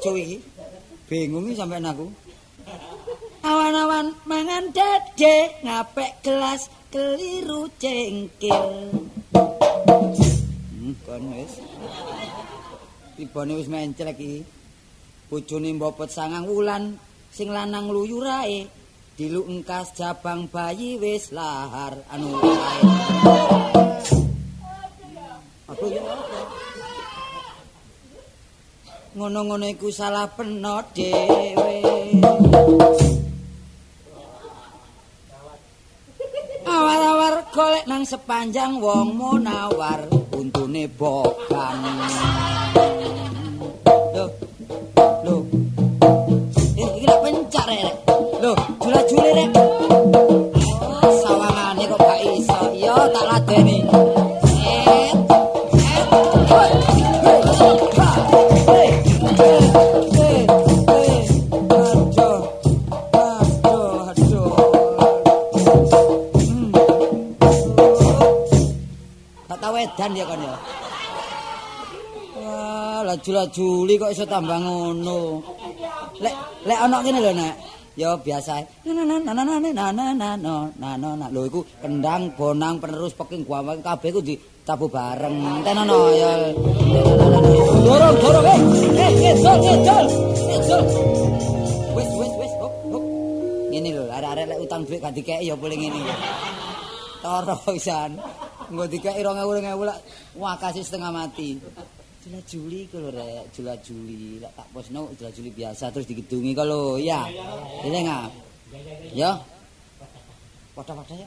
Kacau iki. Bingung iki sampean aku. Awan-awan mangan dede ngapek gelas keliru cengkil. Hmm, kon wis. Tibane wis menclek iki. Bojone mbopet sangang wulan sing lanang luyurae diluk engkas jabang bayi wis lahar anu ae. Apa ya? Ngono-ngono iku salah peno dhewe. Awar-awar golek nang sepanjang wong munawar untune bokang. Loh. Loh. Eh, iki lak pencak rek. Loh, jula-juli rek. Oh, sawangane kok gak iso. Yo tak ladeni. Edan ya kan ya. Wah, laju-lajuli kok iso tambah ngono. Lek lek ana kene lho, Nek. Ya biasa. Nah, lho iku kendang, bonang, penerus peking guawang kabeh ku ditabuh bareng. Tenono ya. Dorong, dorong, eh. Eh, ngedol, ngedol. Ngedol. Wis, wis, wis, hop, hop. Ngene lho, arek-arek lek utang duit gak dikeki ya boleh ngene. Toro pisan. Engko dikeki 2000 2000 lak wah kasih setengah mati. Jula Juli ku lho rek, Jula Juli. Lek tak posno Jula Juli biasa terus digedungi kok lho, ya. Ini ngap. Ya. Padha-padha ya.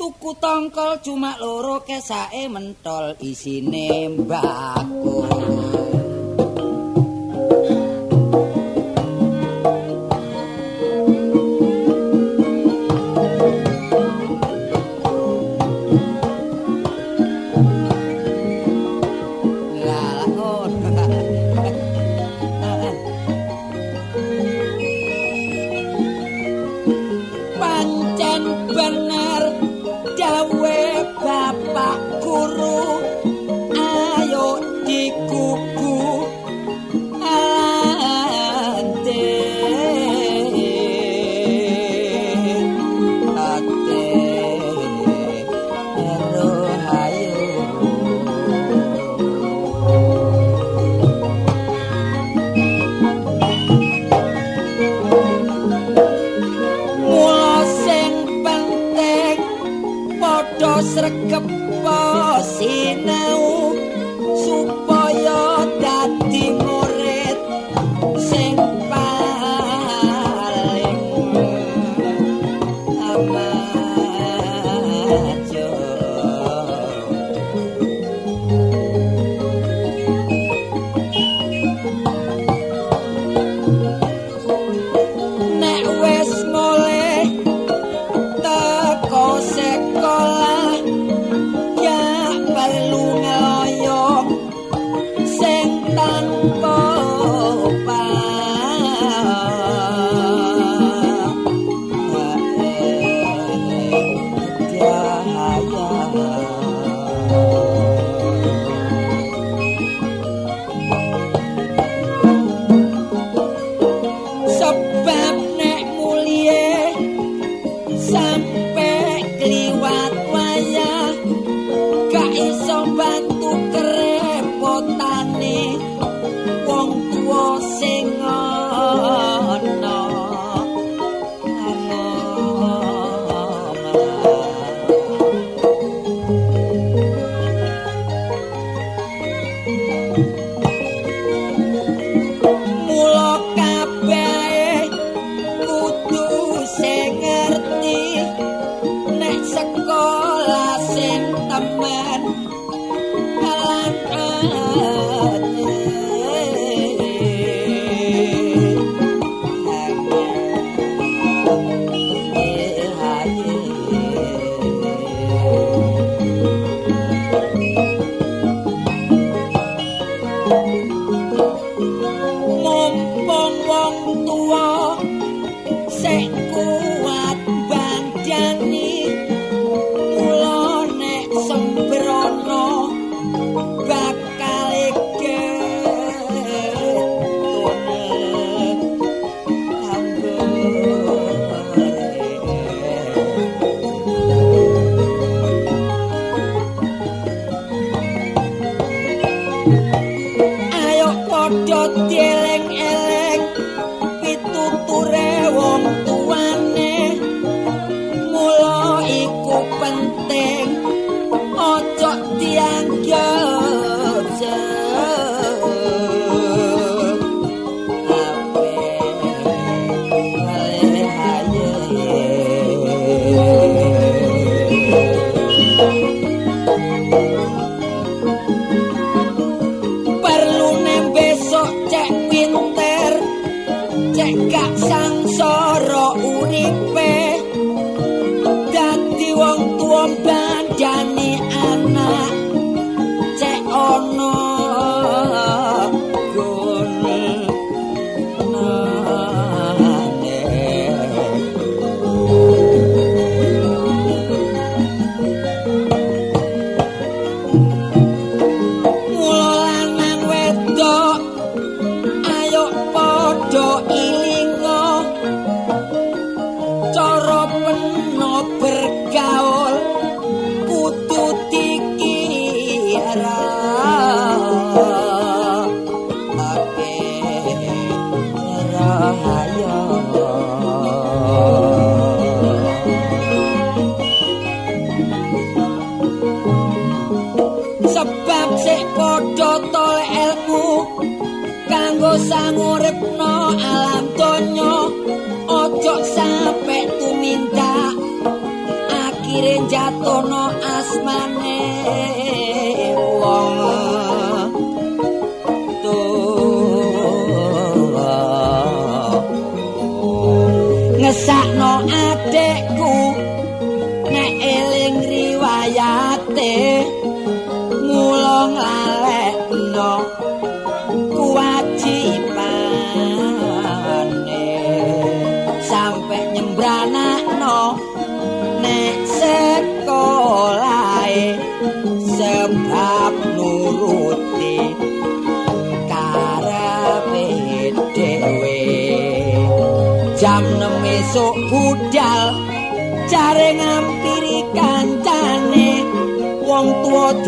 Tuku tongkol cuma loro kesake mentol isine mbako.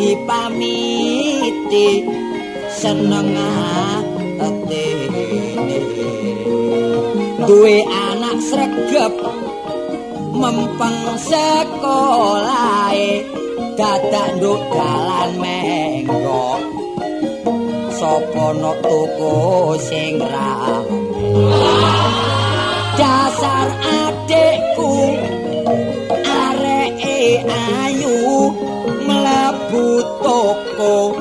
Tuwa dipamiti seneng atine duwe anak sregep mempeng sekolahe dadak nduk dalan menggok sapa nok tuku sing dasar adekku areke ayu mlebu toko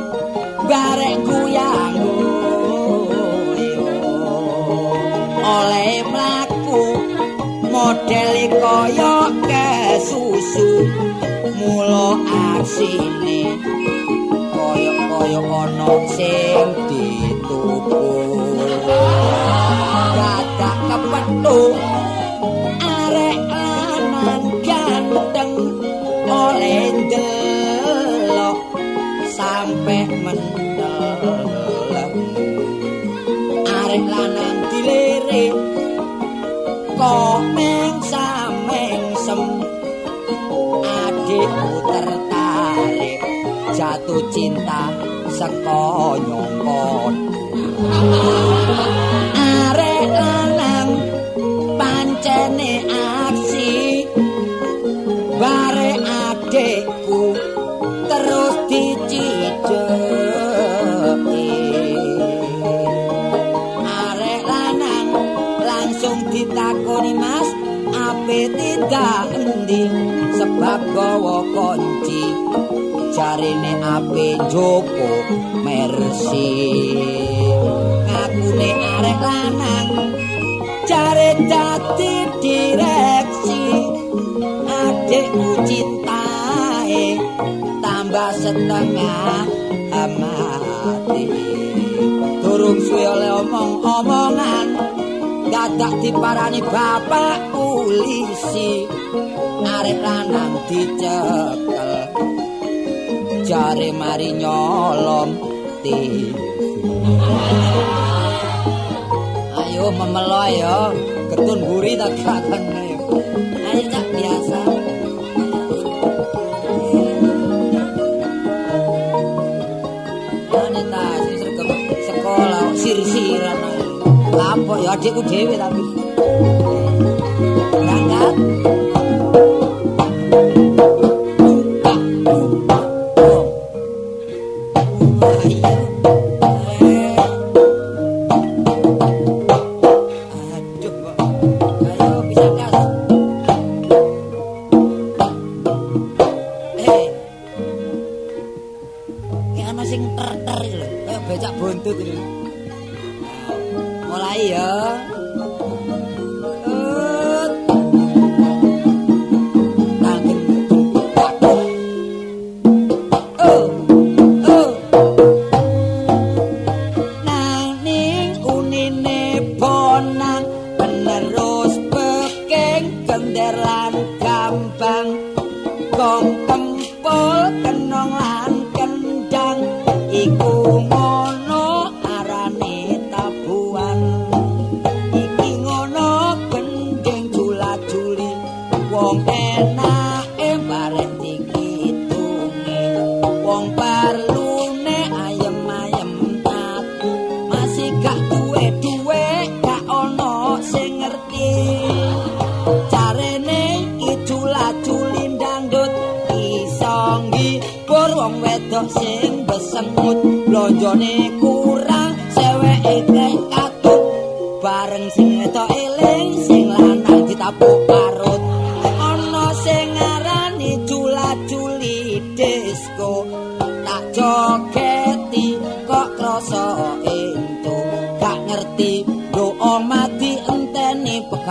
barek guyang oleh mlaku model kaya kesusu. Mula arsine kaya-kaya ana sing dituku dadak kepethuk sampe mendeleng arek lanang dilirik kok mengsam-mengsem adikku tertarik jatuh cinta saka nyongkon. Arek lanang pancene endi sebab gawa kunci. Jarine ape jopo mersi ngakune arek lanang jare dadi direksi. Adikku cintae tambah setengah amati durung suwe oleh omong-omongan dadak diparani bapak polisi. Arek lanang dicekel. Jare mari nyolong TV. Ayo memelo ayo. Ketun buri tak kakon ayo cak biasa. Sekolah sir-siran. Lapo ya adikku dhewe tapi. Berangkat. Oh.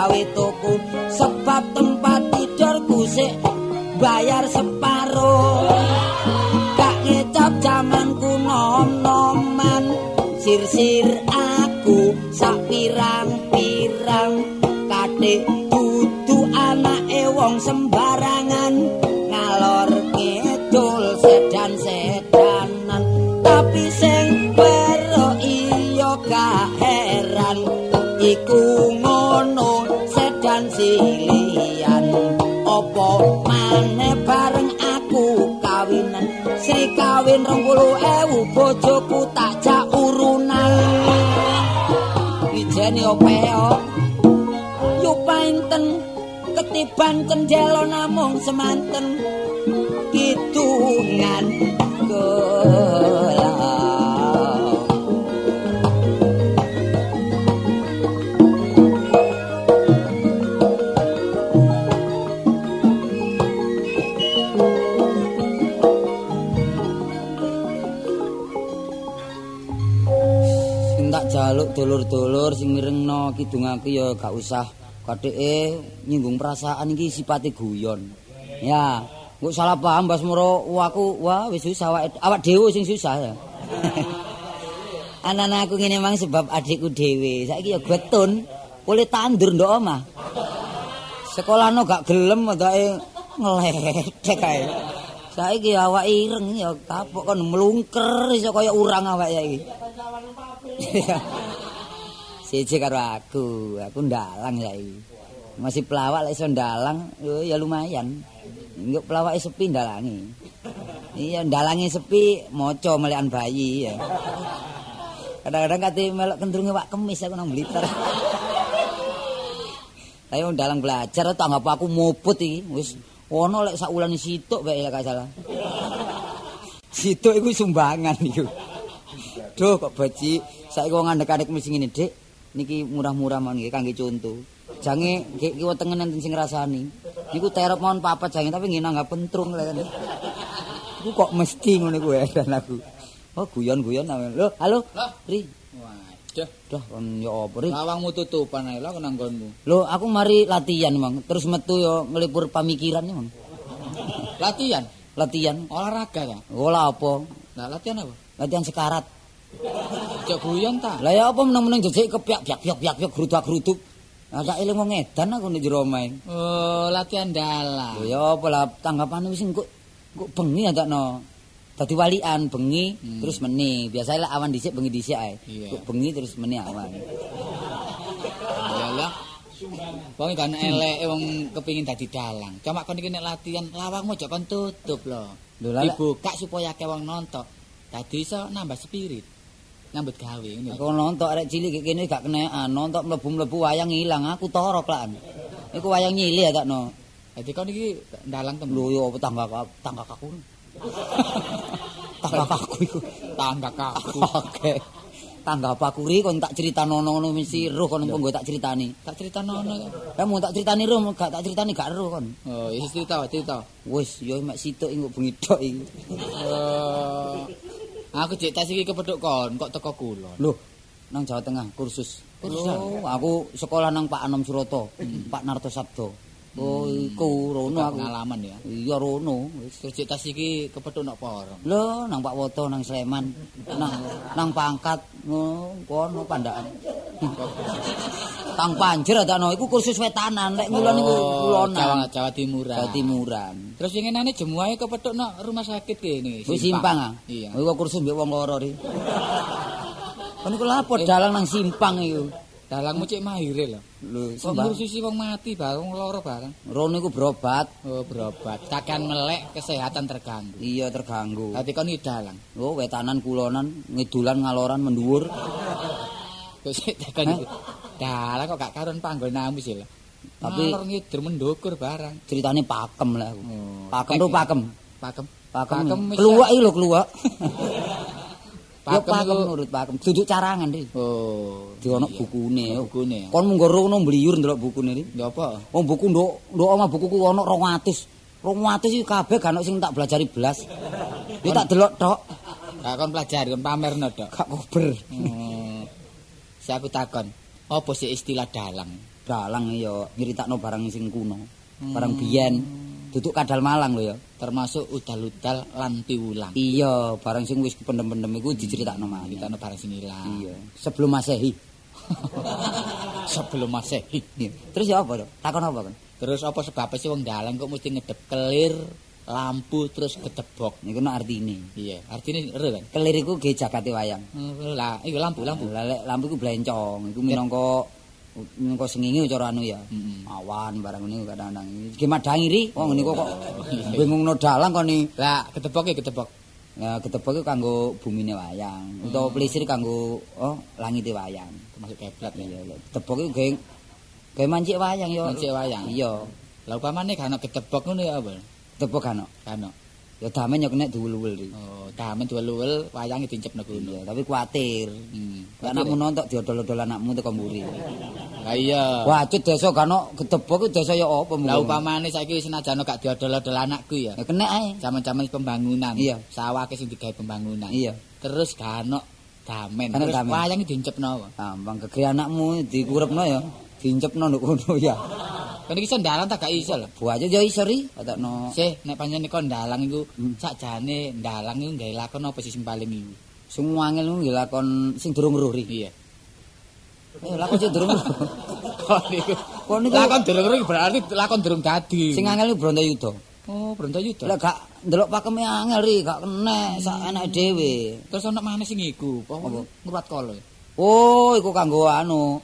Pegawe toko. Sebab tempat tidurku sik bayar separuh. Gak ngecap jamanku nom-noman. Sir-sir aku sak pirang-pirang. Kadek dudu anake wong sembarangan. Ngalor ngidul sedan-sedanan. Tapi sing pero iya gak heran iku silian opo maneh bareng aku? Kawinan sri kawin rong puluh ewu bojoku tak jak urunan. Wijene opeo yupainten ketiban cendelo namung semanten. Kidungan kula sing tak jaluk dulur-dulur sing mirengno kidung aku ya gak usah katheke nyinggung perasaan iki sipate guyon. Ya, kok salah paham Mbas Muro aku wah wis susah awak dhewe sing susah ya. Anak-anak aku ngene mang sebab adikku dhewe. Saiki ya getun, oleh tandur ndok omah. Sekolahno gak gelem ndake ngledek kae. Saiki awak ireng ya kapok kon mlungker iso kaya urang awak ya iki. Siji karo aku, aku ndalang saiki. Masih pelawak lek iso ndalang, ya lumayan. Engko pelawake sepi ndalangi. Iya, ndalangi sepi maca melekan bayi ya. Kadang-kadang kate melok kendrunge wak kemis aku nang Blitar. Ayo ndalang belajar tanggap aku muput iki, wis ono lek sak wulan situk wae lek salah. Situk iku sumbangan iku. Duh kok baji saiki wong ngandek-andek mesti ngene, Dik. Niki murah-murah mawon nggih kangge conto. Jange nggih kiwa tengen enten sing ngrasani. Niku terop mawon papat jange tapi nggih nanggap pentrung lek. Iku kok mesti ngono iku edan aku. Oh guyon-guyon ae. Lho, halo. Ri. Waduh, Dah kon yo apa Ri? lawangmu tutupan ae lho nang nggonmu. Lho, aku mari latihan, Mang. Terus metu yo ngelipur pamikiran Mang. Latihan, Latihan. olahraga ta. Olah apa? Lah latihan apa? Latihan sekarat. Cek guyon ta. Lah ya apa meneng-meneng jejek kepiak piak piak piak piak grudak-gruduk. Lah tak eling wong edan aku nek jero omahe. Oh, latihan dalam. Lho ya apa lah tanggapane wis engko engko bengi ya takno. Dadi walian bengi Hmm. terus meni. Biasanya lah awan dhisik bengi dhisik ae. Engko bengi terus meni awan. Iyalah. Wong kan elek wong kepengin dadi dalang. Cuma kon iki nek latihan lawangmu aja kon tutup lho. Lah, Dibuka supaya akeh wong nonton. Dadi iso nambah spirit. Nyambut gawe ngene. Aku nonton arek cilik kene gak kenekan, nonton mlebu-mlebu wayang ilang, aku torok lan. Iku wayang nyilih ya takno. Dadi kon iki dalang temen. Lho ya apa tangga tangga kaku. tangga kaku iku. tangga kaku. Oke. Tangga pakuri kon tak cerita nono-nono mesti roh kon engko tak critani. Tak cerita nono. Kamu tak critani roh gak tak critani gak roh kon. Oh, isi cerita, cerita. Wis yo mek situk engko bengi tok iki. Eh, aku cek tas iki kepethuk kon, kok teko kulon. Loh, nang Jawa Tengah kursus. Kursusan? Oh, aku sekolah nang Pak Anom Suroto, Pak Narto Sabdo. Oh, iku rono aku. pengalaman ya. Iya rono. Wis. Terus cek tas iki kepethuk nok porong. Lho, nang Pak Woto nang Sleman. Nang nang pangkat kono pandakan. Kang Panjer adakno iku kursus wetanan, lek ngulon iku Oh, kulonan. Jawa Jawa Timuran. Jawa Timuran. Terus yengenane jemuahe kepethuk nang rumah sakit kene. Wis simpang ah. Iya. Iku kursus mbek wong loro ri. Kon iku lapo dalang nang simpang iku. Dalangmu cek mahire lho. Lho, Kok ngurusi wong mati bareng loro bareng. Rono iku berobat. Oh, berobat. Cakan melek kesehatan terganggu. Iya terganggu. Dadi kon dalang. Oh, wetanan kulonan, ngidulan ngaloran mendhuwur. Kok sik tekan iki. Dalang kok gak karon panggonamu sih lho. Tapi- Ngalor ngidur mendukur barang. Ceritane pakem lah aku. Oh, Pakem tuh pakem. Pakem. Pakem. wis- Keluwak iki lho keluwak. Ya Pakem pakem iku- nurut pakem. Duduk carangan ri. Oh. Di ono bukune. yo. Bukune. ya. Kon mung rono mbliyur ndelok bukune ri. Ya apa? Wong buku nduk nduk omah bukuku ono 200. 200 iki kabeh gak ono sing tak belajari belas. Yo tak delok tok, Gak kon pelajari kon pamerno dok. gak kober. Hmm. Si aku takon, apa sih istilah dalang? Dalang yo nyeritakno barang sing kuno. Hmm. Barang biyen. Duduk kadal Malang lho ya. Termasuk udal-udal lan piwulang. Iya, barang sing wis pendem-pendem iku diceritakno maneh. Kita barang sing ilang. Iya, sebelum Masehi. Sebelum Masehi. Terus ya apa? Takon apa kan? Terus apa sebabnya sih wong dalang kok mesti ngedep kelir, lampu terus ketebok. Niku no artine. Iya, artinya ero kan. Kelir iku ge jagate wayang. Hmm, Lah, iku lampu, lampu. Lah lampu iku blencong, iku minangka minangka sengenge cara anu ya. Awan barang ngene kadang-kadang. Iki madangi ri, wong niku kok bingungno dalang kon ni. Lah, ketebok ya ketebok. Ya iku kanggo bumine wayang, utawa plisir kanggo oh langite wayang. Termasuk keblat ya. Iya, lek ketebok iku ge ge mancik wayang ya. Mancik wayang. Iya, Lah upamane gak ono ketebok ngono ya ketebok kan. Gak ono. Ya damen ya kena diwul-wul ri. Oh, damen duwel-duwel wayange dicepno kono. Iya, tapi kuatir. Hmm. Lah anakmu nontok diodol-odol anakmu teko mburi. Lah iya. Wacut desa kan ketebok iku desa ya apa Lah mung. upamane saiki senajan gak diodol-odol anakku ya. Ya kena ae. Zaman-zaman pembangunan. Iya. Sawake sing digawe pembangunan. Iya. Terus ono damen. Terus wayange dicepno apa? Gampang gegere anakmu dikurepno ya. Dincepno nduk kono ya. Kan iki sendalan tak gak iso lho. Buaja ya iso ri, atakno. Sih, nek pancen ndalang iku Hmm. sakjane ndalang iku gawe lakon apa sih sing paling iku? Sing wangel ku nggih lakon sing durung ruh ri. Iya. Eh lakon sing durung. Kok niku. Lakon durung iku berarti lakon durung dadi. sing angel ku Brontoyuda. Oh, Brontoyuda. Lah gak ndelok pakeme angel ri, gak kena sak enake dhewe. Terus ono mana sing iku? Apa Apa? ngruwat kala? Oh, iku kanggo anu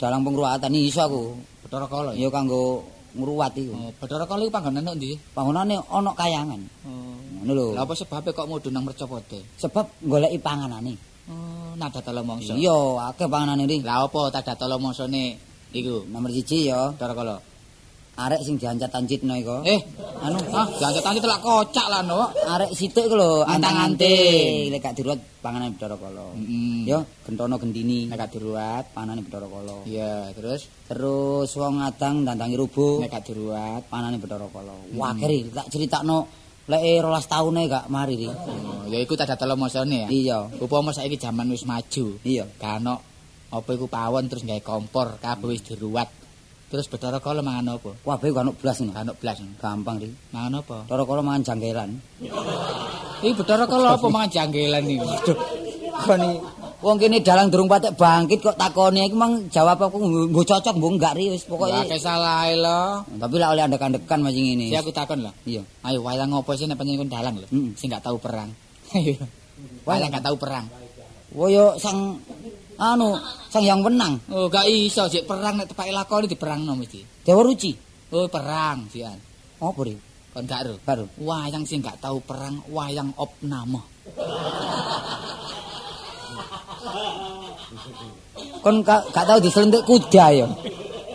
dalang pengruwatan iso aku. Bathara kala Ya kanggo ngruwat iku. Oh, Bathara kala iku panggonan nang ndi? Bangunane ana kayangan. Oh. Ngono lho. Lah apa sebabnya kok mudhun nang mercopote? Sebab goleki panganane. Oh, nada tolo mongso. Iya, akeh panganane ri. Lah apa tada tolo mongsone iku? Nomor siji ya, Bathara kala. Arek sing diancat-ancitno iku. Eh, anu ah, jangan telak kocak lah no. arek situk iku lho Antang-anting. lek gak diruat panganan Bathara Kala. Heeh. Yo, gentono gendini Nek gak diruat. panane Bathara Kala. Iya, terus Terus wong ngadang dandangi rubuh nek gak diruat. panane Bathara Kala. Wah, keri tak critakno lek 12 taune gak mari ri. Oh, ya iku tada tolo mongsone ya. Iya, Upama saiki zaman wis maju. iya. Ono apa iku pawon terus gawe kompor, kabeh wis diruat. Terus Bathara kala mangan apa? Gak ono blas ngono. Ono blas. Gampang ri. Mangan apa? Bathara Kala mangan janggelan. Iki Bathara kala apa mangan janggelan iki? Koni wong kene dalang durung patek bangkit kok takoni iki mang jawab aku nggo cocok mbok enggak ri wis Ya pokoke. kesalahe lo. Tapi lah oleh andek-andekan macam ini. Si aku takon lho. Iya. Ayo wayang apa sih nek pancen kon dalang lho? Sing gak tahu perang. Ayo. Wayang gak tahu perang. Woyo sang anu, sang yang menang. Oh, gak iso sik perang nek tepake lakoni diperangno mesti. Dewa Ruci. Oh, perang sian. Apa ri? Kon gak ero. Baru. Wayang sing gak tahu perang, wayang opname. Kon gak, gak tahu diselentik kuda ya.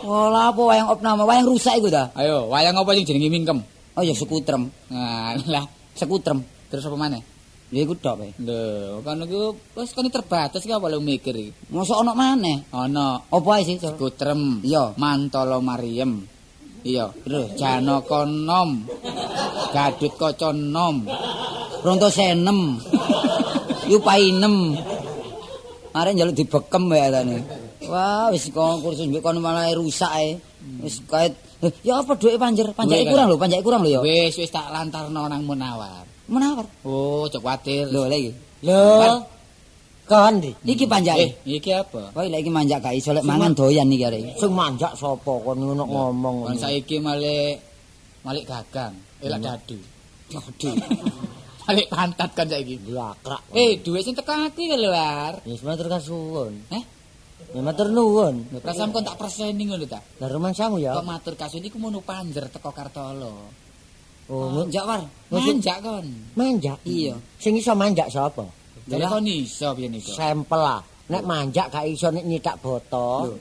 Wala apa wayang opname, wayang rusak iku ta? Ayo, wayang apa sing jenenge mingkem? Oh ya sekutrem. Nah, lah, Sekutrem. terus apa maneh? Ya iku tok bae. Lho, kan iku wis kan terbatas iki apa lu mikir iki? Mosok ono maneh. Ana Apa ae sih? Cok? Kutrem, Iya. Mantala Mariem. Iya, Terus Janaka Nom. Gadut Kaca Nom. Ronto senem. Yupainem. Are njaluk dibekem wae atane. Wah, wis kok kursus mbek kono malah rusak ae. Wis kait Eh, ya apa duwe panjer? Panjake kurang lho, panjake kurang lho ya. Wis wis tak lantarno nang Munawar. Menawar. Oh, cok kuatir. Lho lagi. Lho. Kan ndi? Iki panjake. Eh, iki apa? Kowe lek iki manjak gak iso lek mangan doyan iki arek. Sing manjak sapa kon ngono ngomong. Kon saiki malik malik gagang, elak dadu. Dadu. Malik pantat kan saiki. blakrak. Eh, duit sing teko ati lho, War. Wis matur kasuwun. Eh, Ya matur nuwun. perasaan kon tak perseni ngono ta. Lah rumangsamu ya. Kok matur kasun iku mono panjer teko Kartolo. Oh, Manjak war. Manjak kon. manjak. Iya. Sing iso manjak sapa? Jadi kon iso piye niku? Sampel lah. Nek manjak gak iso nek nyitak boto.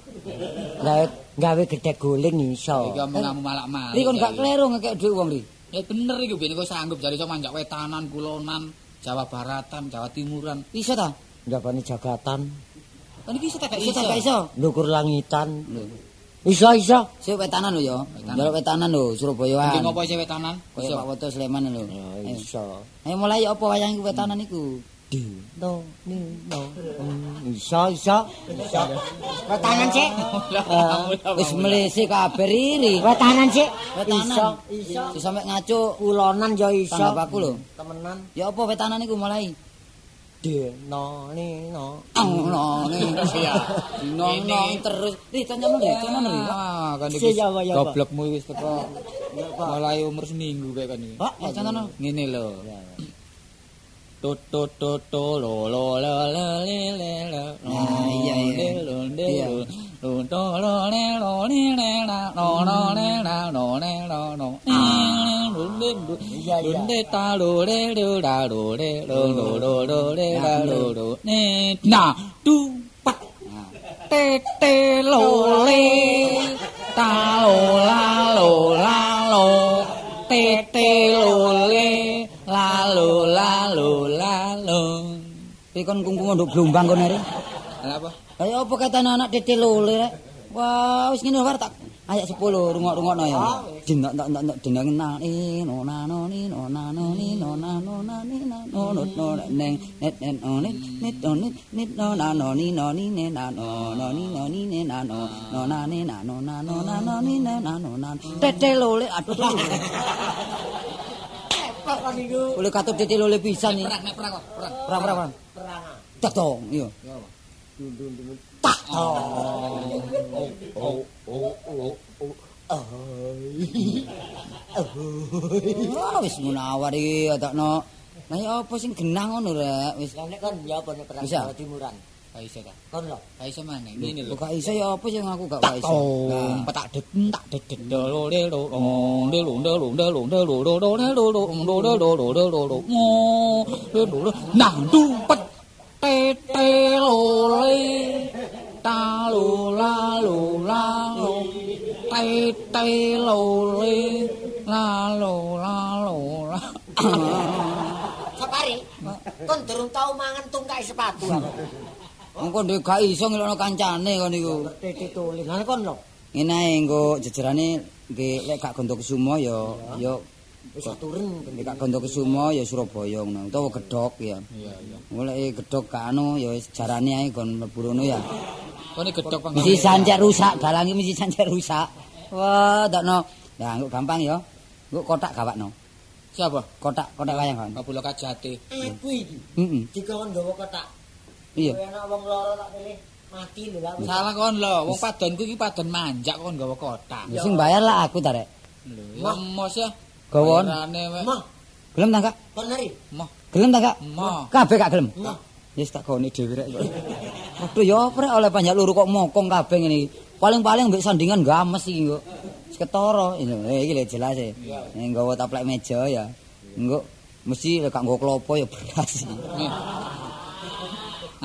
Lah gawe gedhe guling iso. Iki omonganmu malak-malik. Ri kon gak kleru ngekek dhuwit wong ri. Eh bener iku biyen kok sanggup jare iso manjak wetanan, kulonan, Jawa Baratan, Jawa Timuran. Iso ta? Njabane jagatan, Kan iki iso tak Iso ta gak iso? ndukur langitan. Iso iso. Sik wetanan lho ya. Njaluk wetanan lho Surabaya. Ndi ngopo isih wetanan? Kaya Iso. Pak Woto Sleman lho. Ya Ayo. iso. Ayo mulai apa wayang iku wetanan iku? No, ni, no. Hmm, Iso iso. Iso. Wetanan sik. Wis melese kabeh riri. Wetanan sik. Wetanan. Iso. Iso. Sampe ngaco Kulonan ya iso. aku lho. Temenan. Ya apa wetanan iku mulai? Dino ni no. Ono ne. Iya. Nong terus. Ri cancan ri, cancan ri. Ah, kan Si, iki ya, ya, goblokmu wis teko mulai umur seminggu kayak kan iki. Ya cancan. Ngene lho. Tut tut tut to lo lo le le la. Ah, iya, iya. Lo le lo. To lo le lo le le la. Lo lo le la lo le lo lo. Lo le lo. Iya, iya. Lo le ta lo le lo la lo le lo lo lo lo le la lo lo. Ne na tu pat. Te te lo le. Ta lo la lo la lo. Te te lo le. La lo la lo la lo. Ri kon kungkung nduk blombang kon ri. Lah apa? Kaya apa katane anak tete lole rek. Wah, wis ngene war tak ayat 10 rungok-rungokno ya. Jenak tak tak tak deneng nang i no na no ni no neng net net no nit nit no nit nit no na no ni no ni ne na no ni no ni ne na no no na ni na no na no na no ni ne na no na tete lole aduh. Boleh katut tete lole pisan nih. Perang, perang perang. Perang perang perang. Dong, iya. Ya apa? Tak. Oh. Oh oh oh. Wah, wis munawar iki adakno. Lah ya apa sing genang ngono rek? Wis Lah nek kon ya apa nek perang. Jawa Timuran? Gak iso ta? Kon lho. Gak iso mana? Ngene lho. kok gak iso ya apa sing aku gak gak iso. Tong, petak det, tak det det do lo de lo lo de lo de lo de lo de lo do do de lo lo do do do do do do do mo de lo lo nang du pet te te lo le ta lo la lo la lo te te lo le la lo la lo la Sapari. Kon durung tau mangan tungkai sepatu aku. Engko ndek gak iso ngelokno kancane kon niku. Titi tuling. Lah kon lho. Ngene ae engko jejerane nggih lek gak gondo kesumo ya ya Wis turun. lek gak gondo kesumo ya Surabaya ngono utawa gedhok ya. iya iya Mulai gedhok gak anu ya wis jarane ae kon mlebu rono ya. kone gedhok pang Mesti sancek rusak, dalange mesti sancek rusak. Wah, dakno. Lah, engko gampang ya. Engko kotak gawakno. siapa Kotak, kotak wayang kan. Kabula Kajati Aku iki. Heeh. Jika kon nggawa kotak. Iya. Kowe ana wong loro tak pilih mati lho lah. wis. Salah kon lho, wong padonku iki padon manjak kon gawa kotak. Ya sing bayar lah aku ta rek. Lho, ya mos ya. Gawon. Mah, Gelem ta, Kak? kon hari. Moh, Gelem ta, Kak? moh. Kabeh gak gelem. Mah. Wis tak gone dhewe rek. Aduh ya apa rek oleh panjak luru kok mokong kabeh ngene iki. Paling-paling mbek sandingan games iki engko. Wis ketara. Eh, iki lho jelas e. Nek nggawa taplek meja ya. Engko mesti lek gak nggo klopo ya beras. Nih.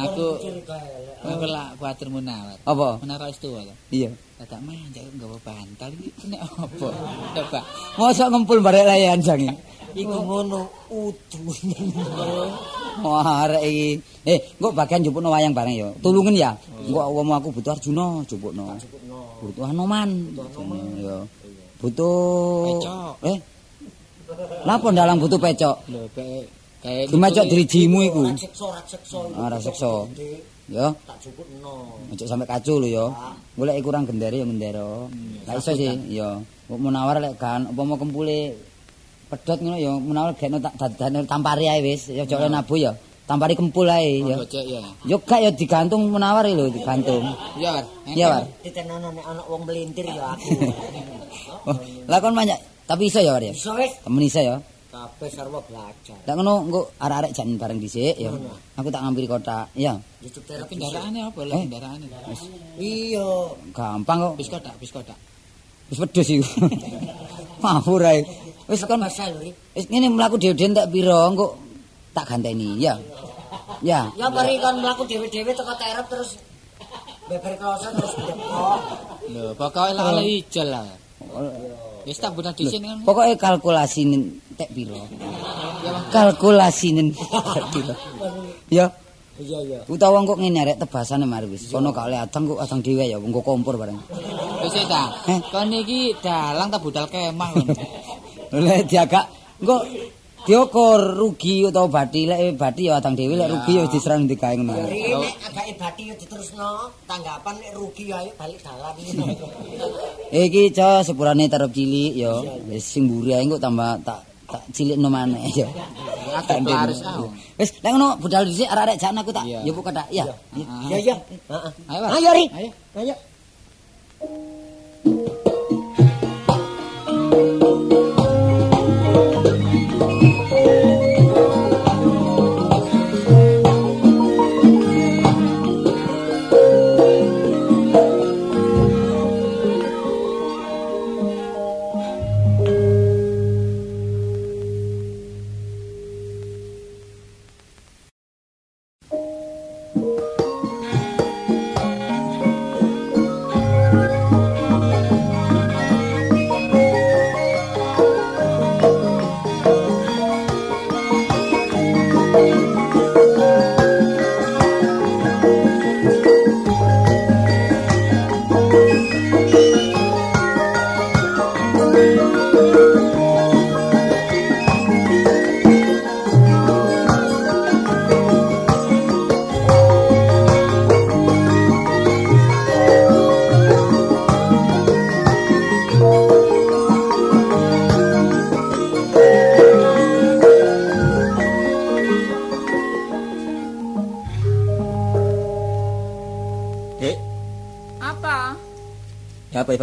Aku aku lah kuatir munawat. Apa? Menara itu wae. Iya. Tak manjak gawa bantal iki nek apa? Coba. Mosok ngempul barek layan jange. Iku ngono udu. Wah, arek iki. Eh, engko bagian jupukno wayang bareng ya. Tulungen ya. Engko wong aku butuh Arjuna jupukno. Butuh Hanoman. Ya. Butuh Pecok. Eh. Napa dalang butuh pecok? Lho kayak Cuma cok dirijimu iku. Rak sekso. Ah. Ya, Tak cukupno. ojo sampe kacu lho ya. Golek kurang gendere ya gendera. Gak iso sih, ya. Kok menawar lek kan apa mau kempule pedhot ngono ya menawar gekno tak dadane tampari ae wis. Ya ojo oleh nabu ya. tampari kempul ae ya. Gocek ya. Yo gak ya digantung menawar lho digantung. War. Iya, War. Ditenono nek ana wong melintir ya aku. Oh, lah kon banyak tapi iso ya War ya. Iso wis Temen iso ya. Kabeh sarwa belajar. Lah ngono engko arek-arek jan bareng dhisik ya. Aku tak ngampiri kotak. Iya. YouTube terapi. Kendaraane apa lah Eh? kendaraane? Iya. Gampang kok. Bis kotak, bis kotak. Wis wedhus iku. Mawur ae. Wis kon Pasal lho. wis ngene mlaku dhewe-dhewe tak pira engko tak ganteni ya. Ya. Ya mari kon mlaku dhewe-dhewe teko terep terus beber kloso terus depok. Lho, pokoke lah ala ijol lah. Wis tak buta disin kan. Pokoke kalkulasi tek pira. Ya, Bang. Kalkulasi tek pira. Ya. Iya iya. Utawa kok ngene arek tebasane mari wis. Sono gak oleh adang kok adang dhewe ya engko kompor bareng. Wis ta. Kon iki dalang tak budal kemah kon. Lek diagak engko diukur rugi utawa bathi lek bathi ya adang dhewe lek rugi ya diserang digawe ngono. ae. Ri nek agake bati yo diterusno, tanggapan nek rugi ayo balik dalan ngono. Iki co sepurane tarup cilik ya. Wis sing mburi ae kok tambah tak tak cilikno maneh ya. Wis lek ngono budal dhisik arek-arek jan aku tak nyupuk kadak. Iya. Iya iya. Heeh. Ayo. Ayo Ri. Ayo. Ayo. Dik,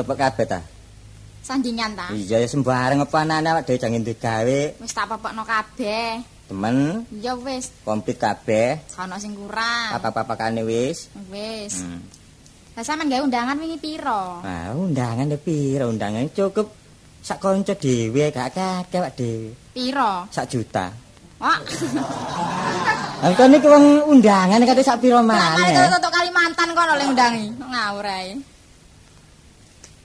ya bapak kabeh ta? Sandingan ta? Iya ya sembarang apa anane awak dhewe jangan digawe. Wis tak popokno kabeh. Temen Ya wis, komplit kabeh. ana sing kurang. Apa-apakane wis. Wis. Hmm. Lah sampean gawe undangan wingi piro? Nah, undangan e pira? Undangan cukup sak kanca dhewe gak kakek awak dhewe. Piro? Sak juta. Wah. Lah kan iki wong undangan kate sak pira maneh. tutuk Kalimantan kono oleh undangi. Ngawur ae.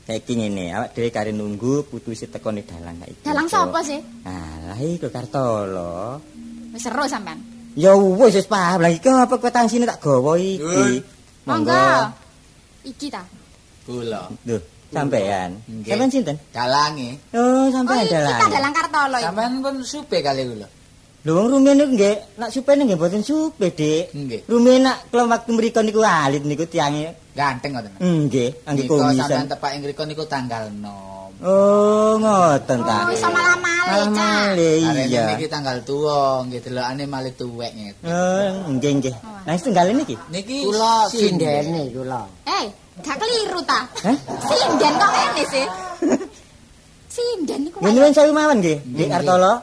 Saiki ngene, awak dhewe kare nunggu putusi teko ning dalang iki. Dalang sapa sih? Alah iku Kartolo. Wis seru sampean. Ya wis wis paham lagi kok apa kwetansine tak gawa iki. Monggo. Iki ta. Kula. Duh, sampean. Sampean sinten? Dalange. Oh, Oh, sampean iki dalang. ta dalang Kartolo iki. Sampean pun supe kali kula. Lho wong rumen niku nggih, nak supene nggih mboten supe, Dik. Nggih. Rumen nak waktu mriku niku alit niku tiange. Ganteng ngoten. Nggih, angge Nika sampean komisan. tepak ing mriku niku tanggal 6. Oh, ngoten ta. Oh, iso Cak. malih, Arene iya. niki tanggal tuwa, nggih delokane malih tuwek ngeten. Oh, nggih nggih. Lah setunggal niki. Niki Kula sinden. sindene kula. Eh, gak keliru ta? Hah? Sinden kok ngene sih? Sinden niku. Nggih nyuwun sewu mawon nggih, Dik Kartolo.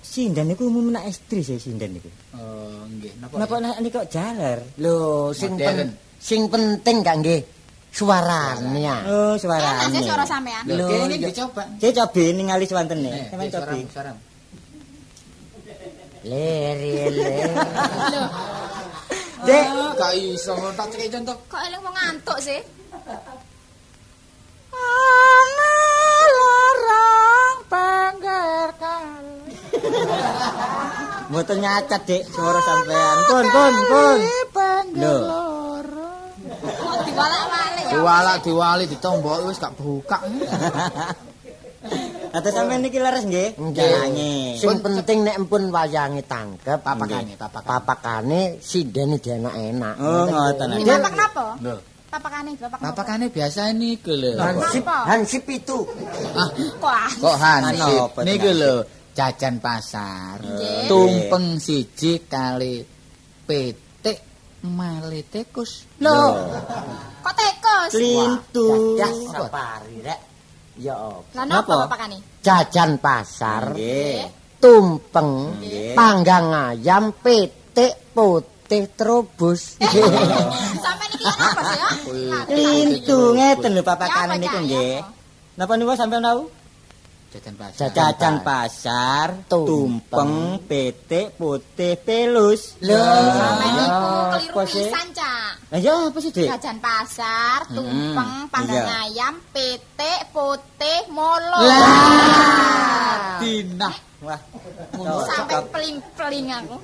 Sinden niku umum nak istri saya sinden niku. Oh, nggih. Napa? Napa nak niku kok jaler? Lho, sing sing penting gak nggih suarane. Oh, sih suarane. suara sampean. Lho, kene iya. dicoba. Saya cobi ningali swantene. Eh, Sampeyan suara. Leri leri. Dek, gak iso tak cekek contoh. Kok eling mau ngantuk sih? Ana larang pangger kali. mboten nyacat, Dik, suara sampean. Pun, pun, pun. Lho, Kok diwalak-walik ya? Diwalak diwali ditombok wis gak buka. Atau sampean niki leres nggih? Jalange. Sing penting nek empun wayange tangkep Papakane, nggih. papakane. Papakane sindene enak-enak. Oh, ngoten. Bapak napa? Lho, Papakane, bapak papakane biasa niku lho. Hansip, hansip itu. Ah, Kok kok hansip. Apa, Niku lho, jajan pasar. Nggih. Tumpeng siji kali petik male tikus. Lho. Kok tekus? Lintu. Ya sapari rek. Ya apa? Lah napa papakane? Jajan pasar. Nggih. Tumpeng. Nggih. Panggang ayam pitik putih trobus. Sampeyan iki yen apa sih ya? Lintu ngeten lho papakane niku nggih. Napa niku sampeyan tahu? Jajan pasar. Jajan pasar, tumpeng, pitik putih pelus. Lho. Sampeyan Ya, iku keliru pisan, Cak. Lah ya apa sih, Dik? Jajan pasar, tumpeng, panggang Iya. ayam, pitik, putih, molo. Dinah. Wah. Sampai peling-peling aku.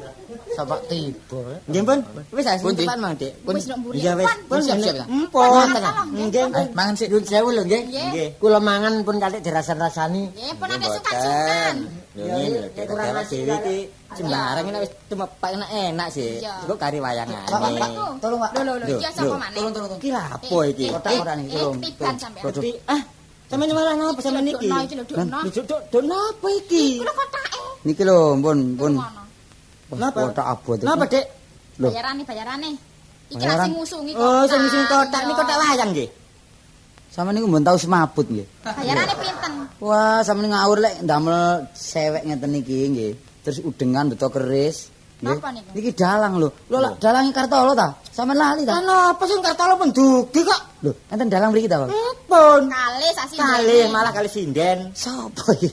Sapa tiba. Nggih, Pun. Wis ah, Pun, Dik. cepat mang, Dik. Mburi. Iya wis. Pun. Pun Siap, siap, siap. Empun. Mangan, Nggih. Eh, mangan sih. Nyun sewu lho nggih. Nggih. Kula mangan pun kali dirasan-rasani. Nggih, pun ada sukan-sukan. Kurang Dewek nasi dhewe iki sembarang ini wis tumepak enak-enak sih. Kok kari. Niku. Tolong, Pak. Lho lho lho, Lho, lho. sapa maneh? Tolong, tolong, tolong. Iki lha apa iki? Eh, Kotak-kotak nih, eh, tolong. sampean. Dadi ah sampe nyemalah napa sampe niki? Dudukno iki lho, dudukno. Duduk duduk duduk napa iki? Iku lho kotake. Niki lho, pun, pun. Ngono. Napa? Kotak abot iki. Napa, Dek? Lho. Bayarane, bayarane. Iki lah sing ngusungi Oh, sing sing kotak niki kotak wayang nggih. Sama niku mbon tau semabut nggih. Bayarane pinten? Wah, sama ngawur lek ndamel sewek ngeten iki nggih. Terus udengan beto keris. Napa niku? Niki dalang lho. Lho lak dalangi Kartolo ta? Sampeyan lali ta? Ana apa sing kartolo pendugi kok? Lho, enten dalang mriki ta, Pak? Pun. Kali sasi. Kali malah kali sinden. Sapa iki?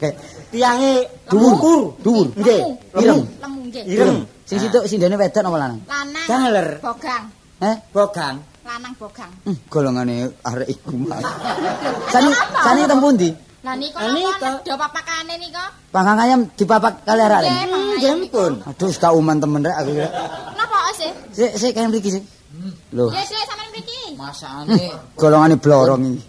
Tiange Dhuwur, dhuwur. Nggih. Ireng. Lemu nggih. Ireng. Sing situ sindene wedok apa lanang? Lanang. Galer. Bogang. Eh? Bogang. Lanang bogang. Hmm, golongane arek iku mas. Sani sani teng pundi? Lah niku niku. napa papakane nika? Panggang ayam dipapak kali arek. Nggih, niku. pun. Aduh, gak uman temen rek aku. Napa sih? Sik sik kene mriki sik. Lho, Ya sik sampean mriki. Masane golongane blorong iki.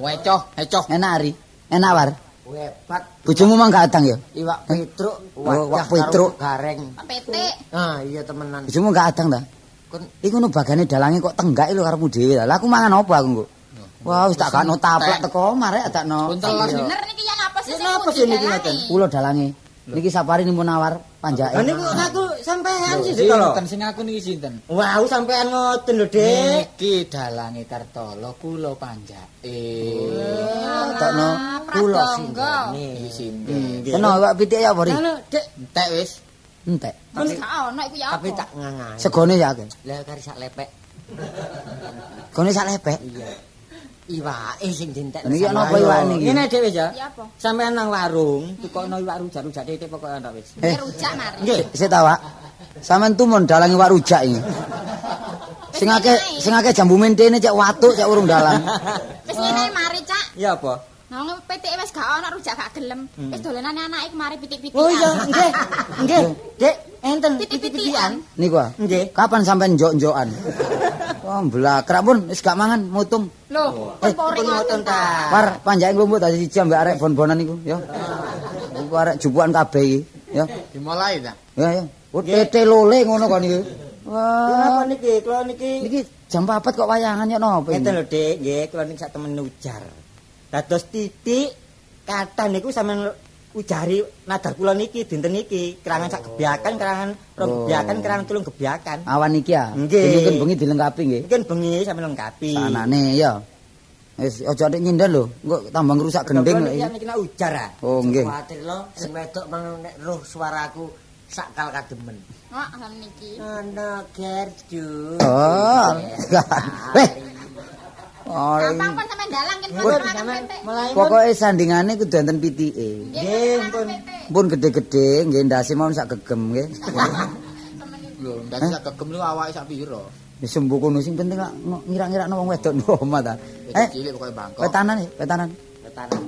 wecoh, ecoh. Enak ari. Enak war. Hebat. Bojomu mang gak adang ya? Iwak petruk, wajah wak petruk. gareng. Petik. Ah, iya temenan. Bojomu gak adang ta? Kon Iku nu bagane dalange kok tenggak lho karepmu dhewe. Lah aku mangan apa aku kok? Wah, wis tak gakno taplak teko marek adakno. Lah. Bener niki yen apa sih? Sing apa sih niki ngeten? Kulo dalange. Niki sapari nimpun nawar panjake. Lah niku aku sampean sih Sing kalau. ngoten sing aku niki sinten? Wow, sampean ngoten lho, Dik. Niki dalange Kartolo kula panjake. Takno Kula Pradangga. Iki sinten. Nggih. Kena awak pitik ya Bori. Halo, Dik. Entek wis. Entek. Wis gak ono iku ya apa? Tapi tak ngangai. Segone ya akeh. Lah kari sak lepek. Gone sak lepek. Iya. Iwake sing dintek. Niki ana apa iwak niki? Ngene wis ya. Ya apa? Sampean nang warung, tukokno iwak rujak-rujak titik pokoke ndak wis. Eh, rujak mari. Nggih. Sik ta, Wak. Sampeyan tumun dalange wak rujak iki. Sing akeh sing akeh jambu mentene cek watuk cek urung dalang. Wis ngene mari, Cak. Ya apa? Nah, ngene petik wis gak ono rujak gak gelem. Wis dolenane anake mari pitik-pitik. Oh iya, nggih. Nggih. Dik, enten Pitik-pitikan. pitik-pitikan. Niku ah. Nggih. Kapan sampean njok-njokan? Wah, blakrak pun wis gak mangan mutung. Loh, Eh, ngoten ngoten ta. War panjake nglumpuk dadi siji ambek arek bon-bonan iku, ya. Iku arek jupukan kabeh iki, ya. Dimulai ta. Ya, ya. Oh, tete lole ngono kon iki. Kenapa Wah, niki? Kula niki niki jam 4 kok wayangan ya napa ini? lho, Dik, nggih, kula niki sak temen ujar. Dados titik kata niku sampean ujari nadar kula niki dinten niki, kerangan sak gebyakan, kerangan rong Oh. gebyakan, kerangan tulung gebyakan. Awan iki ya. Nggih. Mungkin bengi dilengkapi nggih. Mungkin bengi sampean lengkapi. Sanane ya. Wis aja nek nyinden lho, engko tambah ngrusak gending lho iki. niki nak ujar ah. Oh, nggih. Kuwatir lo sing wedok mang nek roh suaraku sakal kademen. Wah, lan niki. Ana gerju. Oh. Weh. Oh, Gampang pun sampean dalang kan petik. mulai Pokoke sandingane kudu enten pitike. Nggih, pun. Pun gede-gede nggih ndase mau sak gegem nggih. Lho, ndak sak kegem lu awake sak pira? Wis sembuh kono sing penting lak ngira-ngirakno wong wedok ndo omah ta. Eh, Cilik pokoke bangkok. wetanan ya, wetanan. Wetanan.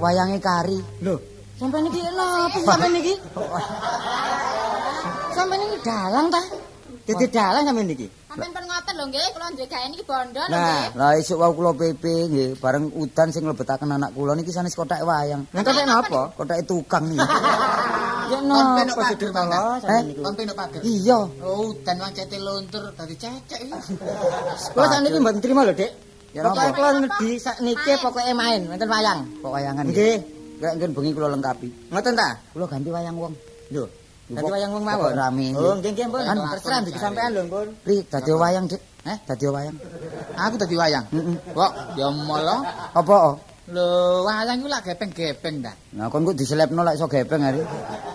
Wayange kari. Lho, sampean iki napa sampean iki? Sampean iki dalang ta? Dadi dalang sampean iki. Sampeyan pun ngoten lho nggih, kula nduwe gawe niki bondo lho Nah, nggih. Lah esuk wau kula PP nggih, bareng udan sing mlebetaken anak kula niki sanes kotak wayang. nang kok napa? Kotak tukang iki. Ya napa sudur kala sampean niku? Kon peno pager. Iya. Oh, udan wancete luntur dadi cecek iki. Kula sakniki mboten trima lho, Dik. Ya Pokoke napa? kula ngedi sakniki pokoke main wonten wayang. Kok wayangan Nggih. Lek nggen bengi kula lengkapi. Ngoten ta? Kula ganti wayang wong. Lho, Pokok- wayang wong mawon. rame. Oh, nggih nggih. Kan Terserah ndugi sampean lho, Pun. Ri dadi wayang, Dik. Eh, dadi wayang. Aku dadi wayang. Heeh. Kok ya molo. Apa? oh? Lho, wayang iku lak gepeng-gepeng ta. Nah, kon kok diselepno lek iso gepeng hari.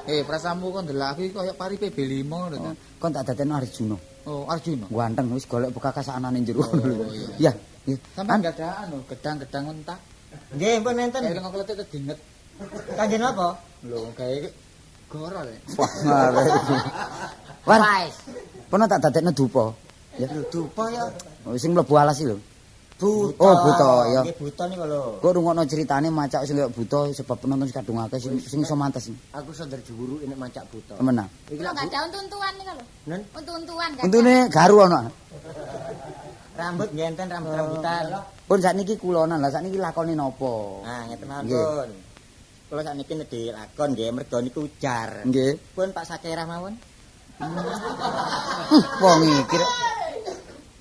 Eh, prasamu kon ndelok aku iki koyo pari PB5 ngono ta. Kon tak dadekno Arjuna. Oh, Arjuna. Ganteng wis golek bekas anane jero. Oh, Iya, iya. Iya. Sampeyan gak ada anu, gedang-gedang entak. Nggih, Pun enten. Kayak nang kletet dinget. Kanjen apa? Lho, kayak gorol ya. Wah, ngare. Wan. Pono tak dadekno dupa. Ya. Lho, dupa ya. Oh, sing mlebu alas iki lho. Buta. Oh, buta, ya. Nggih, buta niku lho. Kok rungokno ceritane macak sing kaya buta sebab penonton sing kadung akeh sing sing iso mantes. Aku sadar juru ini mancak buta. Temenan. Iki lak gak ada untu-untuan nika lho. Nen, Untu-untuan gak. Untune garu ana. Rambut nggih enten rambut-rambutan. Pun sakniki kulonan lah sakniki lakone napa? Nah, ngeten mawon. Kula sakniki nedhi lakon nggih mergo niku ujar. Nggih. Pun Pak Sakerah mawon. Wong iki.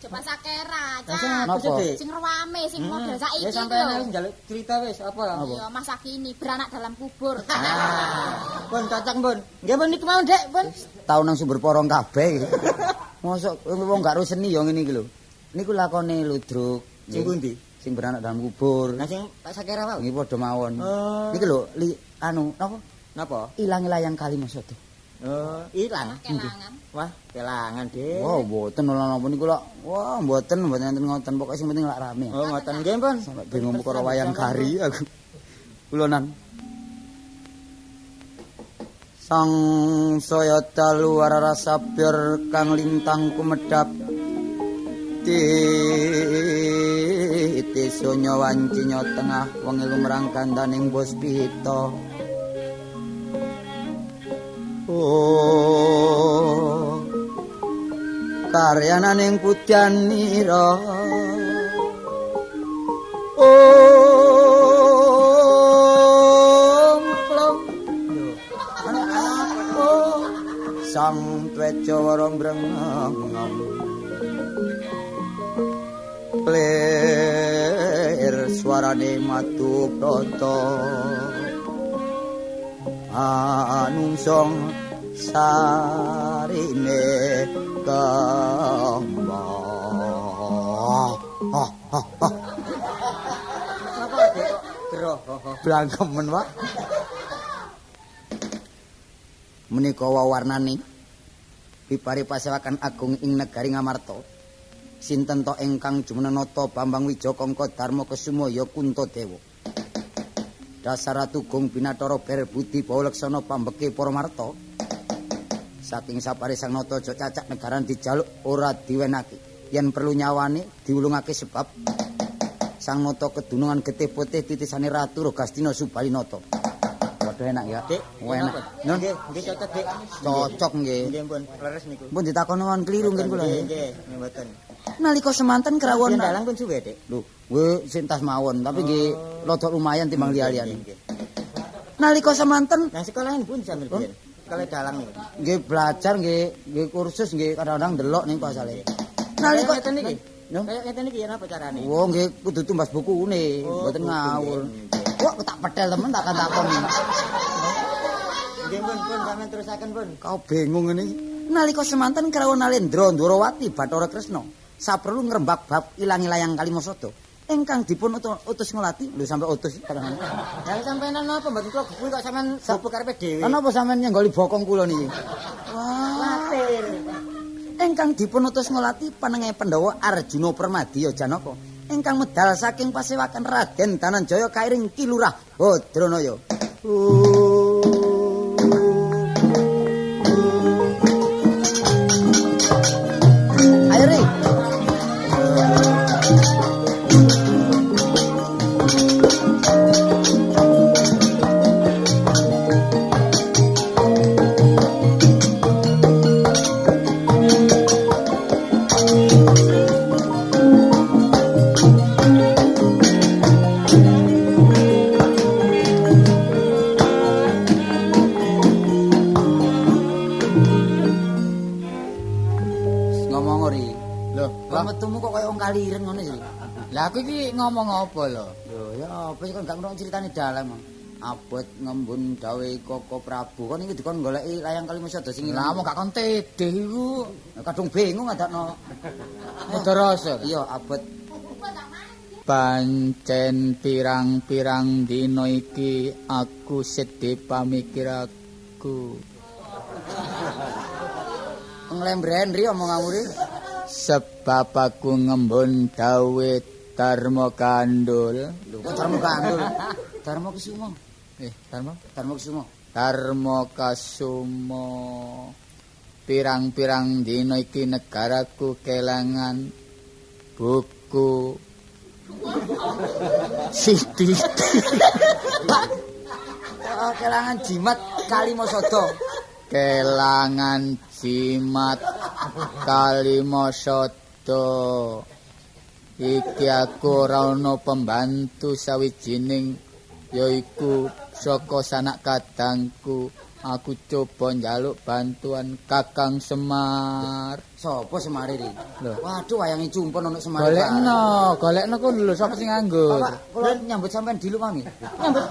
Coba sakera, Lah sing Cak. apa? Sing rame, sing model saiki Ya wis njaluk cerita wis apa? Iya, masa kini beranak dalam kubur. Ah, pun cocok pun. Nggih pun niku mawon, Dek, pun. Tau nang sumber porong kabeh. Mosok wong gak ro seni ya ngene iki lho. Niku lakone ludruk. Sing pundi? Sing beranak dalam kubur. Nah sing Pak Sakerah mawon. Nggih padha mawon. Oh. Niki lho li anu napa? Napa? Ilangi layang kali maksud. Oh, ilang. Kelangan. Wah, kelangan, Dik. Wow, mboten ora napa niku lho. Wah, mboten mboten enten ngoten. Pokoke sing penting lak rame. Oh, ngoten nggih, Pun. Sampai bingung perkara wayang kari aku. Kulonan. Sang saya dalu warara sabir kang lintang kumedhap Titi sunyo wancinyo tengah wengi lumrang kandaning puspita Oh karyananing putyanira Om plong Oh sang tweca warong brengong Lir suarane matu Anungsong sarine ah. Napa, Dek? kok Geroh. Blangkemen, Pak. Menika wawarnane pipari pasewakan agung ing negari Ngamarta. Sinten to ingkang jumenenata Bambang Wijakangka Darma Kesumaya Kuntadewa. Dasar tugung binatara ber budi bawleksana pambeke para marta. Saking sapare sang nata aja cacak negaran dijaluk ora diwenake. Yen perlu nyawane diulungake sebab sang nata kedunungan getih putih titisane ratu Rogastina Subalinata. Waduh enak ya. Dik, Wah, enak. Nun, Nggih, nggih cocok, Dik. cocok nggih. Nggih, pun. Leres niku. Pun ditakono wan kliru nggih kula. Nggih, nggih mboten. Nalika semanten krawon Yen dalang pun suwe, Dik. Lho, we sintas mawon, tapi nggih rada lumayan timbang liya-liyane. Nggih, nggih. Nalika semanten Nah, sekolahan pun sambil biyen. Sekolah dalang niku. nggih belajar nggih nggih kursus nggih kadang-kadang delok ning pasale. Nalika ngeten iki. No? Kayak ngeten iki ya napa carane? Oh, nggih kudu tumbas bukune, Oh, mboten ngawur. nggih. Wah, tak petel temen tak takoni. Nggih pun pun sampean terusaken pun. Kau bingung ini. Nalika semanten krawuh Nalendra Ndrawati Bathara Kresna saperlu ngrembak bab ilangi layang Kalimasada ingkang dipun utu- utus ngelati lho sampe utus barang. Ya sampean napa mboten kula kuwi kok sampean sapu karepe dhewe. Ana apa sampean nyenggoli bokong kula niki? Kuwatir. Ingkang dipun utus ngelati panenge Pandhawa Arjuna Permadiya Janaka ingkang medal saking pasewakan Raden Dananjaya kairing Kilurah Badranaya. Ayo apa lho? Lho ya apa sih kan gak ngerti ceritane dalam. Abot ngembun dawe Koko Prabu kon iki dikon goleki layang Kalimasada sing Lah ilang. mau gak kon tedeh iku. kadung bingung adakno. Padha rasa. Iya abot Pancen pirang-pirang dina iki aku sedih pamikiraku. nglembren ri omonganmu ri. Sebab aku ngembun dawe Dharma Kandul. Lho kok Darmo Kandul. Darmo Kusuma. Eh, Dharma? Darmo Kusuma. Dharma Kasumo. Pirang-pirang dina iki negaraku kelangan buku Siti Oh, kelangan jimat Kalimasada. kelangan jimat Kalimasada iki aku ora ana pembantu sawijining yaiku saka sanak kadangku aku coba njaluk bantuan Kakang Semar Sopo Semari ri? Lho. Waduh wayange cumpon ono Semari. golekno golekno ku lho sapa sing nganggur Pak, kula nyambut sampean dilu mami. Nyambut.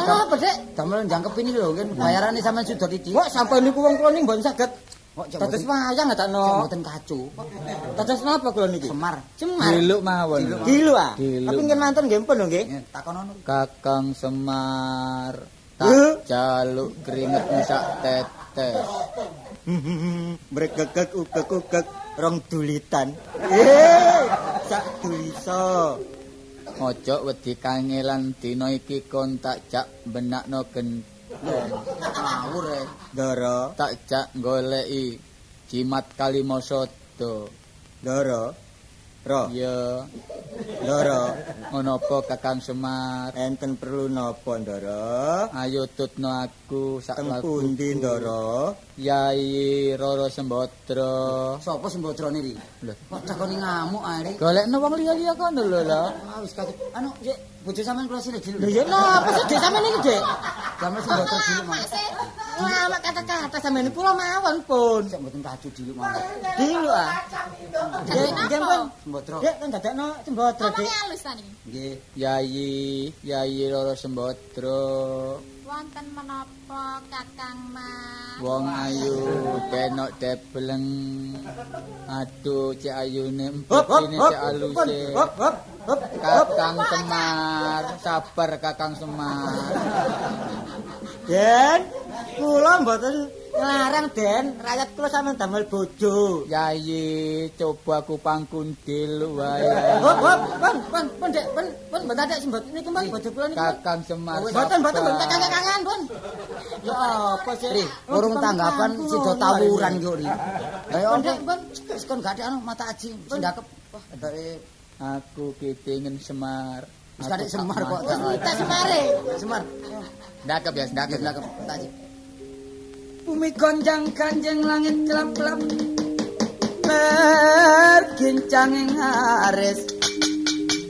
Apa, Dek? Damel jangkep ini lho, kan bayarane sampean sudah iki. Kok sampean niku wong kula ning mboten saged. Kok Dados wayang ngadakno. mboten kacu. Dados napa kula niki? Semar. Cemar. diluk mawon Gilu ah. Tapi ngen manten nggih pun lho nggih. Takonono. Kakang Semar tak jaluk keringetmu sak tetes Bregegek ugek-ugek rong dulitan. Eh, sak dulisa. Ojo wedi kangelan dina iki kon tak jak benakno genteng. Ngawur e. Ndara, Tak jak goleki jimat Kalimasada. ndara. Ro, Ya, ndara. ngono apa Kakang Semar? Enten perlu napa, ndara? Ayo tutno aku sak Teng pundi, ndara? Yai Roro Sembodra. Sopo sembodrane iki? Lho, Kok cakoni ngamuk ae. golekno wong liya-liya kono lho lho. Ah wis kaget. Anu, Dek, bojo sampean kula sile dilu. Lho ya napa sih Dek sampean iki, Dek? Damel sembodra dilu mawon. Lama kata-kata sampean iki kula mawon pun. Sik mboten kacu dilu mawon. Dilu ah. Dek, nggih pun. Sembodra. Dek kan dadakno cembodro, Dek. Ngomongnya halus tadi. Nggih. Yai, Yai Roro Sembodra. Wonten menapa Kakang Mas? Wong ayu denok debleng. Aduh, cek ayune hop. cek aluse. Hop, hop, hop. Kakang Semar, sabar Kakang Semar. Den, kula mboten ngarang Den, rakyat kula sampean damel bojo. Yai, coba aku pangkundil wae. Hop, hop, pun, pun, pun, Dek, pun, pun mboten ada sembot niki pun bojo kula niki. Kakang Semar. Mboten, mboten, mboten sabar. kangen-kangen, pun. Ya apa sih? Ri, urung tanggapan sida tawuran kok ri. Ya Pun? Dek, pun. Wis kon gak ada anu mata aji, sindakep. Wah, edake Aku kitingen Semar. wis semar kok. Kita semare. Semar. Dakep ya, dakep, dakep. Tak aji. Bumi gonjang kanjeng langit gelap-gelap. Bergincang ing aris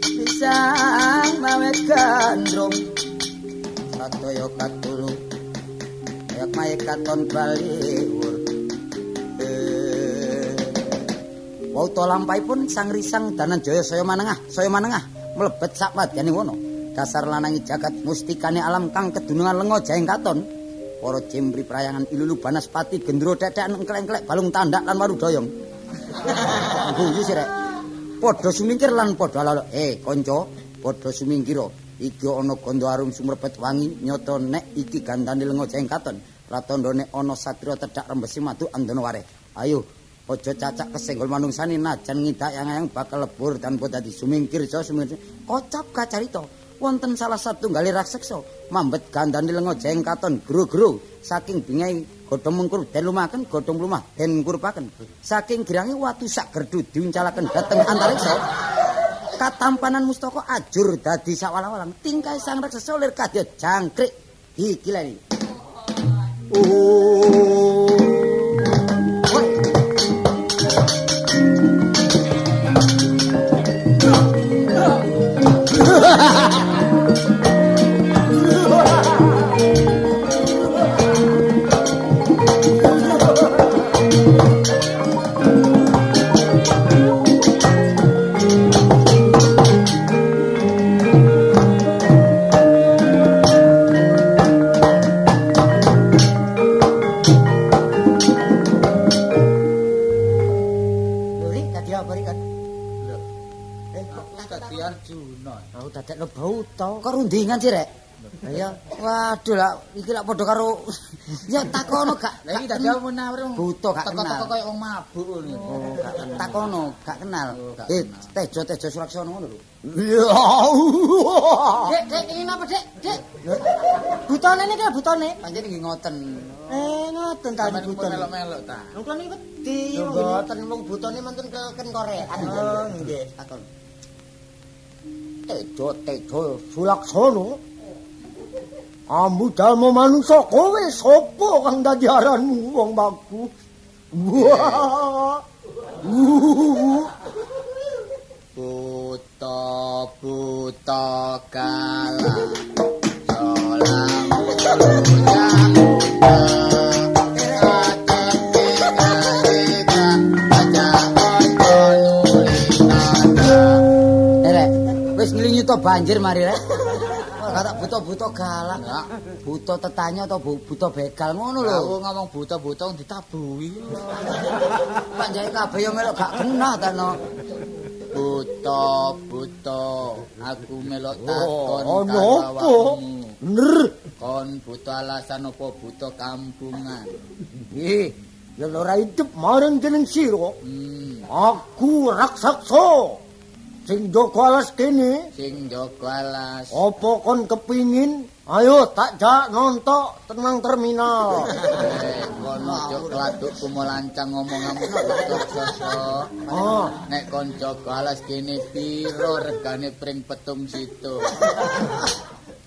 Pisang mawe gandrung. Satoyo katulung. Ayak maye katon baliwur. Eh, Wau to lampahipun sang risang danan jaya saya manengah, saya manengah. Mlebet sak wadyane wono. Dasar lanangi jagat mustikane alam kang kedunungan lenga jaeng katon. Para cimpri prayangan ilulu banaspati gendro dadaan kleng-klek balung tandak lan waru doyong. Guyu sih rek. Padha sumingkir lan padha lalo. Eh, kanca, padha sumingkira. Iki ana gondo arum sumrepet wangi nyoto nek iki gandane lenga jengkaton. Ratandane ana satria tedhak rembesi madu andana ware. Ayo, aja cacak kesenggol manungsane najan ngidak yang bakal lebur tanpa dadi sumingkir so sumingkir. Kocap kacarita. Wonten salah satunggal raksasa mambet gandane lenga jengkaton gro-gro saking bingai godhong mengkur den lumaken godhong lumah den kurpaken saking girange watu sak gerdu diuncalaken dhateng antariksa katampanan mustaka ajur dadi sawala-walang tingkai sang raksasa lir kadya jangkrik iki lani iki padha karo ya takono gak. Lah iki dadi menawar buta gak kenal. Teko-teko koyo wong mabuk ngono. Oh, gak takono, gak kenal. Oh, eh, tejo-tejo suraksana ngono lho. Dek, dek, ini napa, Dek? Dek. Butone niki butone. Panjen nggih ngoten. Eh, ngoten ta butone. Melok-melok ta. Wong kene wedi, mboten mung butone mantun keken korean. Oh, nggih. Takon. tejo tejo amu dalmo manungsa kowe sapa kang dadi aranmu wong baku buta buta kala solang to banjir mari rek. Kata buta-buta galak. Buta tetanya atau buta begal ngono lho. Aku ngomong buta-buta ditabuhi. Panjake kabeh yo melok gak genah ta no. Buta, buta. Aku melok takon oh, karo awakmu. Ner. Kon buta alasan apa buta kampungan? Nggih. Ya ora hidup marang jeneng sira. Hmm. Aku raksasa. Sing jaga alas kene sing jaga alas apa kon kepingin ayo tak jak nontok tenang terminal eh kono aja kladuk kumolancang ngomonganmu oh nek kon jaga alas kene piro regane pring petung situ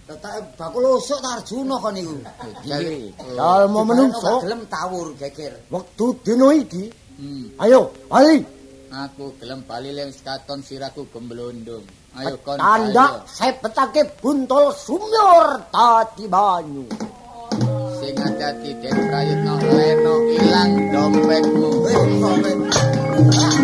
Tak bakul usuk ta Arjuna kon niku. Dalem menungso gelem tawur geger. Wektu dina iki. Hmm. Ayo, bali. Aku gelem bali ling katon siraku gemblondong. Ayo kon. Tanda sepetake buntol sumur tadi banyu. Sing ati-ati den prayitno leno ilang dompetmu. butuh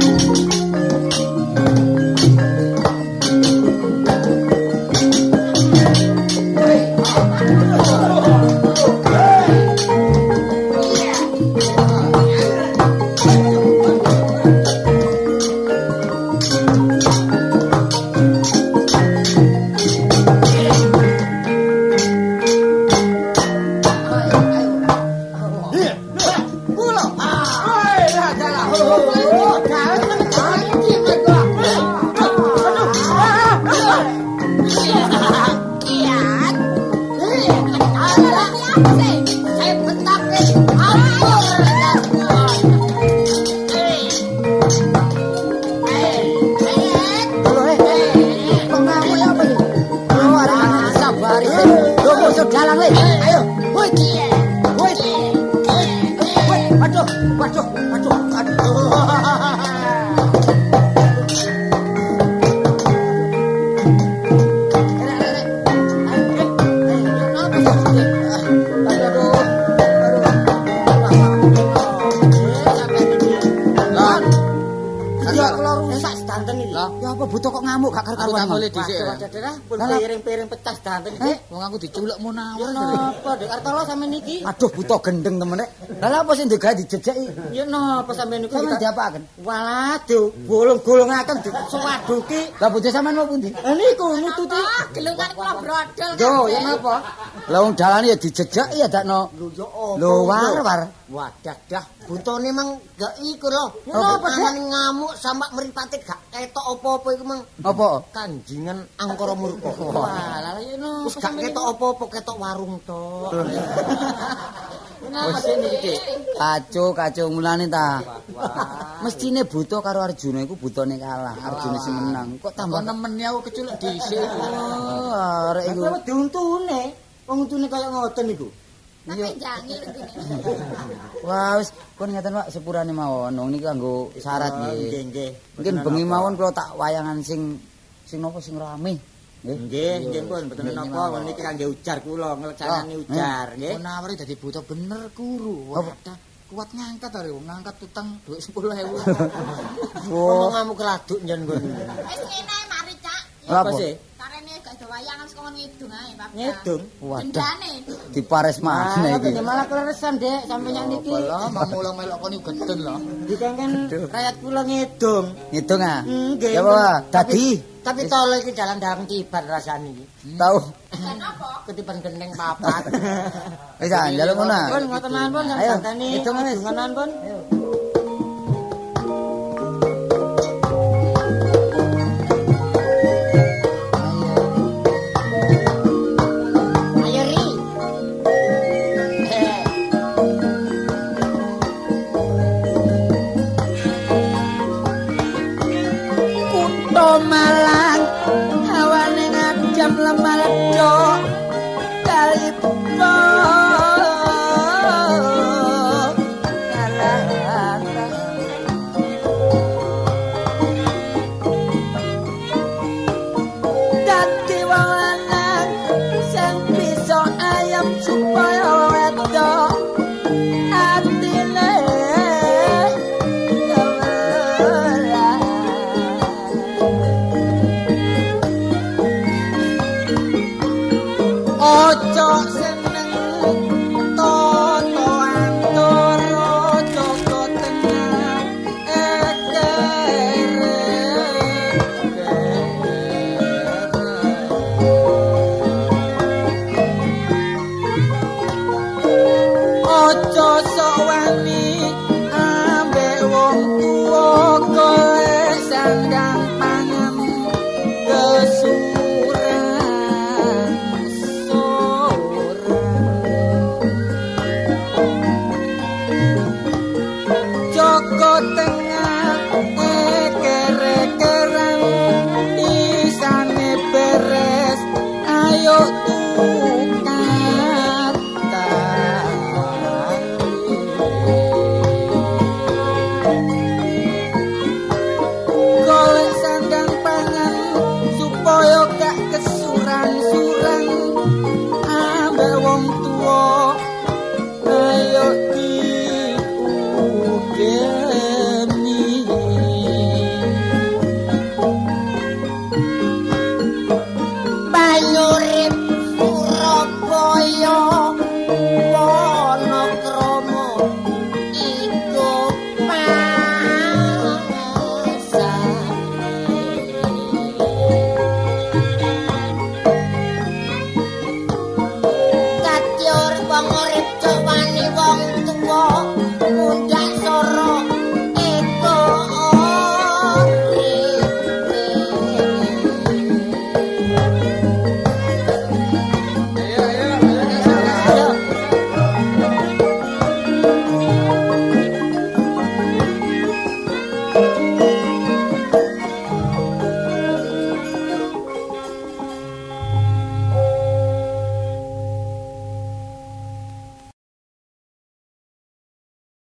Oh, piring-piring pecah danten Eh? iki. Wong aku diculuk Ya munawar. napa, Dek Artolo sampean iki? Aduh butuh gendeng temen rek. Lah apa sing digawe dijejeki? Ya napa sampean niku? Sampeyan diapaken? Walah, digolong-golongaken disewaduki. Lah bojo sampean mau pundi? Lah niku nututi. Gelungan kula brodol. Yo, ya napa? Lah wong dalane ya dijejeki ya dakno. Lho yo apa? Lho war-war. Wadah dah, buntone mang gak iku lho. Napa, Dak? Nang ngamuk sampak mripate gak ketok apa-apa iku mang Apa? kanjingan angkara murka. Walah, ya napa Wis gak ketok apa-apa, ketok warung tok. Napa sih niki, Dik? Kacau, kacau mulane ta. Mestine buta karo Arjuna iku butane kalah. Arjuna sing menang. Kok tambah nemeni aku keculuk dhisik. Oh, arek iku. Apa diuntune? Wong untune kaya ngoten niku. Ngene. Wah, wis kon ngeten Pak sepurane mawon. Wong niki kanggo syarat Oh, nggih. Nggih, nggih. Mungkin bengi mawon kula tak wayangan sing sing napa sing rame. Nggih. Nggih, nggih pun Nggih, napa mawon. niki kangge ujar kula ngeleksanani ujar, nggih. Munawar dadi buta bener kuru. Wadah. Kuat ngangkat are ngangkat utang dhuwit 10.000. Ngomong ngamuk keladuk njen kon. Wis ngene mari, Cak. Apa? sih? Saka ngidung ae, Pak. Ngedung. Wadah, Dendane. dipares maneh iki iki. malah kleresan, Dek, sampeyan niki. Lah mamulung melok kon iku geden lho. Dikengken rakyat kula ngedung. Ngitung ah. Nggih. Ya apa? Dadi Tapi tole iki jalan dalang tiban rasane iki. tahu. Dan apa? Ketiban gendeng papat. Wis ah, njaluk ngono. Pun ngoten pun Ayo, santani. hitung wis. Hitunganan pun. Ayo